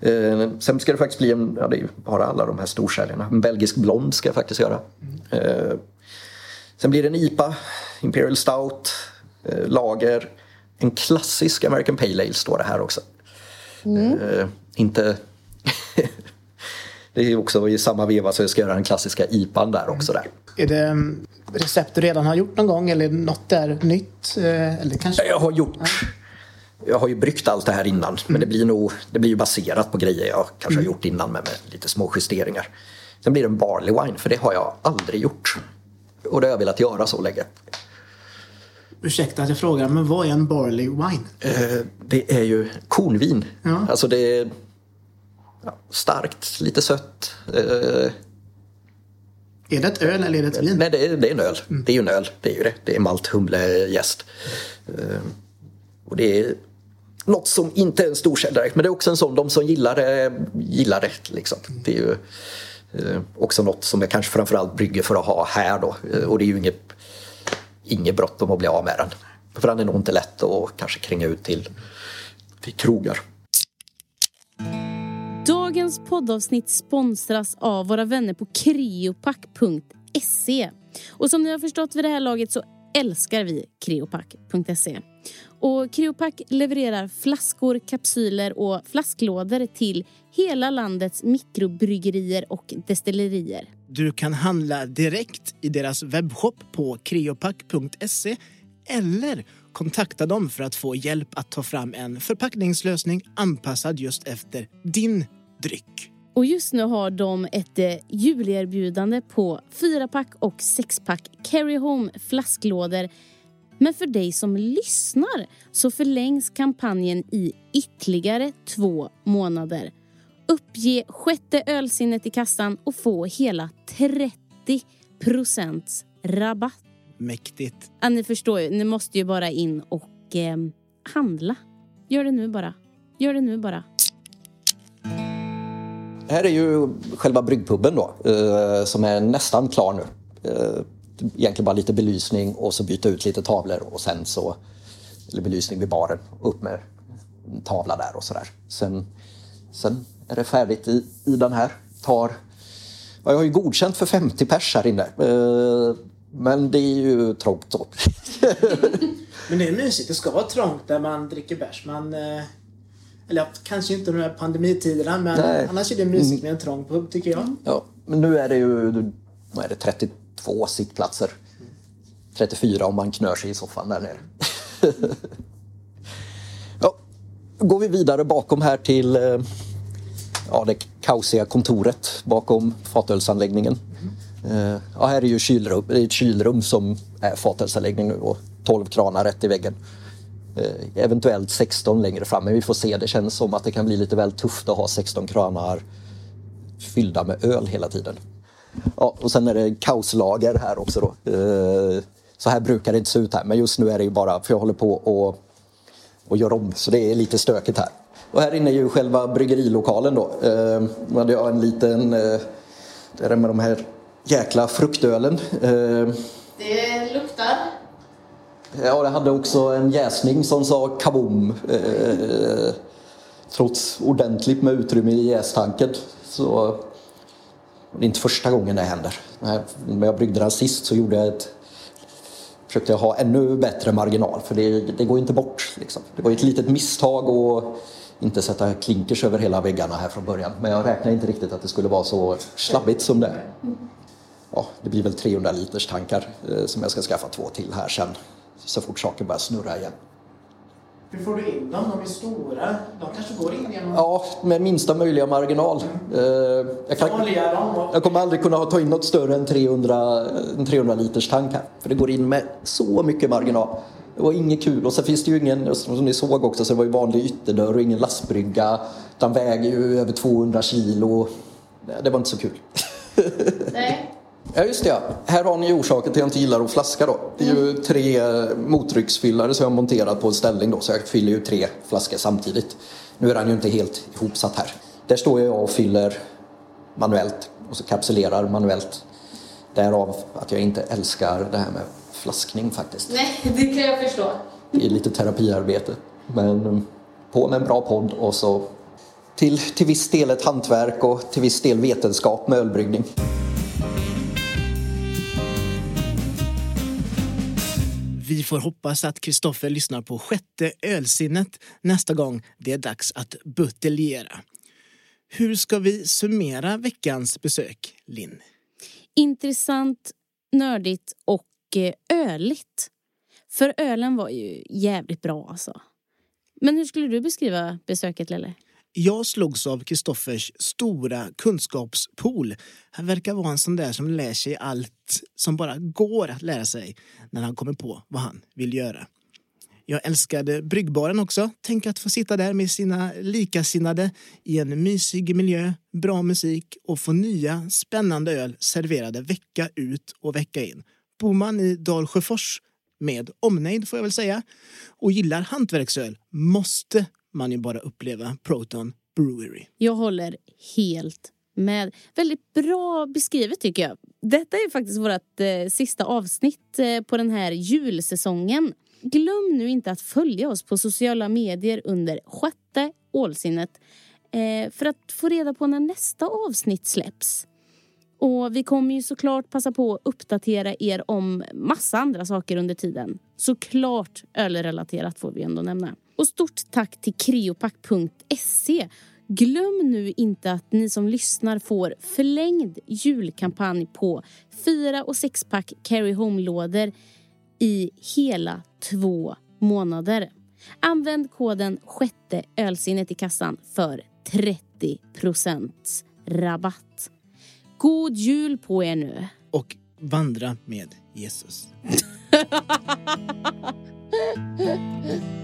Eh, sen ska det faktiskt bli en, ja det är ju bara alla de här storsäljarna, en belgisk blond ska jag faktiskt göra. Eh, sen blir det en IPA, Imperial Stout, eh, lager, en klassisk American Pale Ale står det här också. Eh, inte... det är också i samma veva så jag ska göra den klassiska IPAn där också där. Är det mm, recept du redan har gjort någon gång eller något där nytt? Eh, Eller kanske... Jag har gjort... Jag har ju bryggt allt det här innan men det blir nog det blir ju baserat på grejer jag kanske har gjort innan men med lite små justeringar. Sen blir det en barley wine för det har jag aldrig gjort. Och det har jag velat göra så länge. Ursäkta att jag frågar, men vad är en barley wine? Eh, det är ju kornvin. Ja. Alltså det är starkt, lite sött. Eh, Är det ett öl eller är det ett vin? Nej, det är, det är en öl. Det är ju en öl. Det är ju det. Det är malt, humle, jäst. Eh, och det är något som inte är en storsäljare men det är också en sån, de som gillar det, gillar det. Liksom. Det är ju Eh, också något som jag kanske framförallt brygger för att ha här då. Eh, och det är ju inget, inget bråttom att bli av med den. För den är nog inte lätt att kanske kränga ut till, till krogar. Dagens poddavsnitt sponsras av våra vänner på kriopack.se. Och som ni har förstått vid det här laget så älskar vi kriopack.se. Och Kreopack levererar flaskor, kapsyler och flasklådor till hela landets mikrobryggerier och destillerier. Du kan handla direkt i deras webbshop på creopack.se eller kontakta dem för att få hjälp att ta fram en förpackningslösning anpassad just efter din dryck. Och just nu har de ett eh, julerbjudande på 4-pack och 6-pack Carry Home flasklådor. Men för dig som lyssnar så förlängs kampanjen i ytterligare två månader. Uppge sjätte ölsinnet i kassan och få hela 30 rabatt. Mäktigt. Ja, ni förstår ju, ni måste ju bara in och eh, handla. Gör det nu bara. Gör det nu bara. Här är ju själva bryggpubben då, eh, som är nästan klar nu. Eh, egentligen bara lite belysning och så byta ut lite tavlor och sen så, eller belysning vid baren, upp med en tavla där och sådär. Sen, sen är det färdigt i, i den här. Tar, ja, jag har ju godkänt för 50 pers här inne. Eh, men det är ju trångt då. Men det är mysigt. Det ska vara trångt där man dricker bärs. Man, eh, eller kanske inte de här pandemitiderna men Nej. annars är det mysigt med en trång pub tycker jag. Ja, men nu är det ju vad är det, 32 sittplatser. 34 om man knör sig i soffan där nere. ja, går vi vidare bakom här till, eh, ja det kaosiga kontoret bakom fatölsanläggningen. Eh, ja, här är ju kylrum, det är ett kylrum som är fatölsanläggning nu och 12 kranar rätt i väggen. Eh, eventuellt 16 längre fram, men vi får se. Det känns som att det kan bli lite väl tufft att ha 16 kranar fyllda med öl hela tiden. Ja, och sen är det kaoslager här också då. Eh, så här brukar det inte se ut här, men just nu är det ju bara för jag håller på och, och gör om, så det är lite stökigt här. Och här inne är ju själva bryggerilokalen då. Eh, då hade jag en liten, eh, det är med de här jäkla fruktölen. Eh, Det luktar. Ja, det hade också en jäsning som sa kaboom. Eh, trots ordentligt med utrymme i jästanken. Så det är inte första gången det händer. När jag bryggde den sist så gjorde jag ett försökte jag ha ännu bättre marginal för det, det går inte bort. Liksom. Det var ett litet misstag att inte sätta klinkers över hela väggarna här från början. Men jag räknade inte riktigt att det skulle vara så slabbigt som det är. Ja, det blir väl 300 liters tankar eh, som jag ska skaffa två till här sen så fort saker börjar snurra igen. Hur får du in dem? De är stora. De kanske går in genom... Ja, med minsta möjliga marginal. Eh, Jag, kan, jag kommer aldrig kunna ta in något större än 300, en 300 liters tank här. För det går in med så mycket marginal. Det var inget kul. Och så finns det ju ingen, som ni såg också, så det var ju vanlig ytterdörr och ingen lastbrygga. Den väger ju över 200 kilo. Det var inte så kul. Nej. Ja just det, ja. här har ni orsaken till att jag inte gillar att flaska då. Det är ju tre mottrycksfyllare som jag har monterat på en ställning då så jag fyller ju tre flaskor samtidigt. Nu är den ju inte helt ihopsatt här. Där står jag och fyller manuellt och så kapsulerar manuellt. Därav att jag inte älskar det här med flaskning faktiskt. Nej, det kan jag förstå. Det är lite terapiarbete. Men um, på med en bra podd och så till, till viss del ett hantverk och till viss del vetenskap med ölbryggning. Vi får hoppas att Kristoffer lyssnar på sjätte ölsinnet nästa gång det är dags att buteljera. Hur ska vi summera veckans besök, Linn? Intressant, nördigt och eh, öligt. För ölen var ju jävligt bra alltså. Men hur skulle du beskriva besöket Lelle? Jag slogs av Kristoffers stora kunskapspool. Han verkar vara en sån där som lär sig allt som bara går att lära sig när han kommer på vad han vill göra. Jag älskade bryggbaren också. Tänk att få sitta där med sina likasinnade i en mysig miljö, bra musik och få nya spännande öl serverade vecka ut och vecka in. Bor man i Dalsjöfors med omnejd får jag väl säga och gillar hantverksöl måste man ju bara uppleva Proton Brewery. Jag håller helt med. Väldigt bra beskrivet tycker jag. Detta är faktiskt vårt eh, sista avsnitt eh, på den här julsäsongen. Glöm nu inte att följa oss på sociala medier under sjätte ålsinnet eh, för att få reda på när nästa avsnitt släpps. Och vi kommer ju såklart passa på att uppdatera er om massa andra saker under tiden. Såklart ölrelaterat får vi ändå nämna. Och stort tack till kreopack.se. Glöm nu inte att ni som lyssnar får förlängd julkampanj på 4 och 6-pack carry home-lådor i hela två månader. Använd koden sjätte ölsinnet i kassan för 30% rabatt. God jul på er nu! Och vandra med Jesus.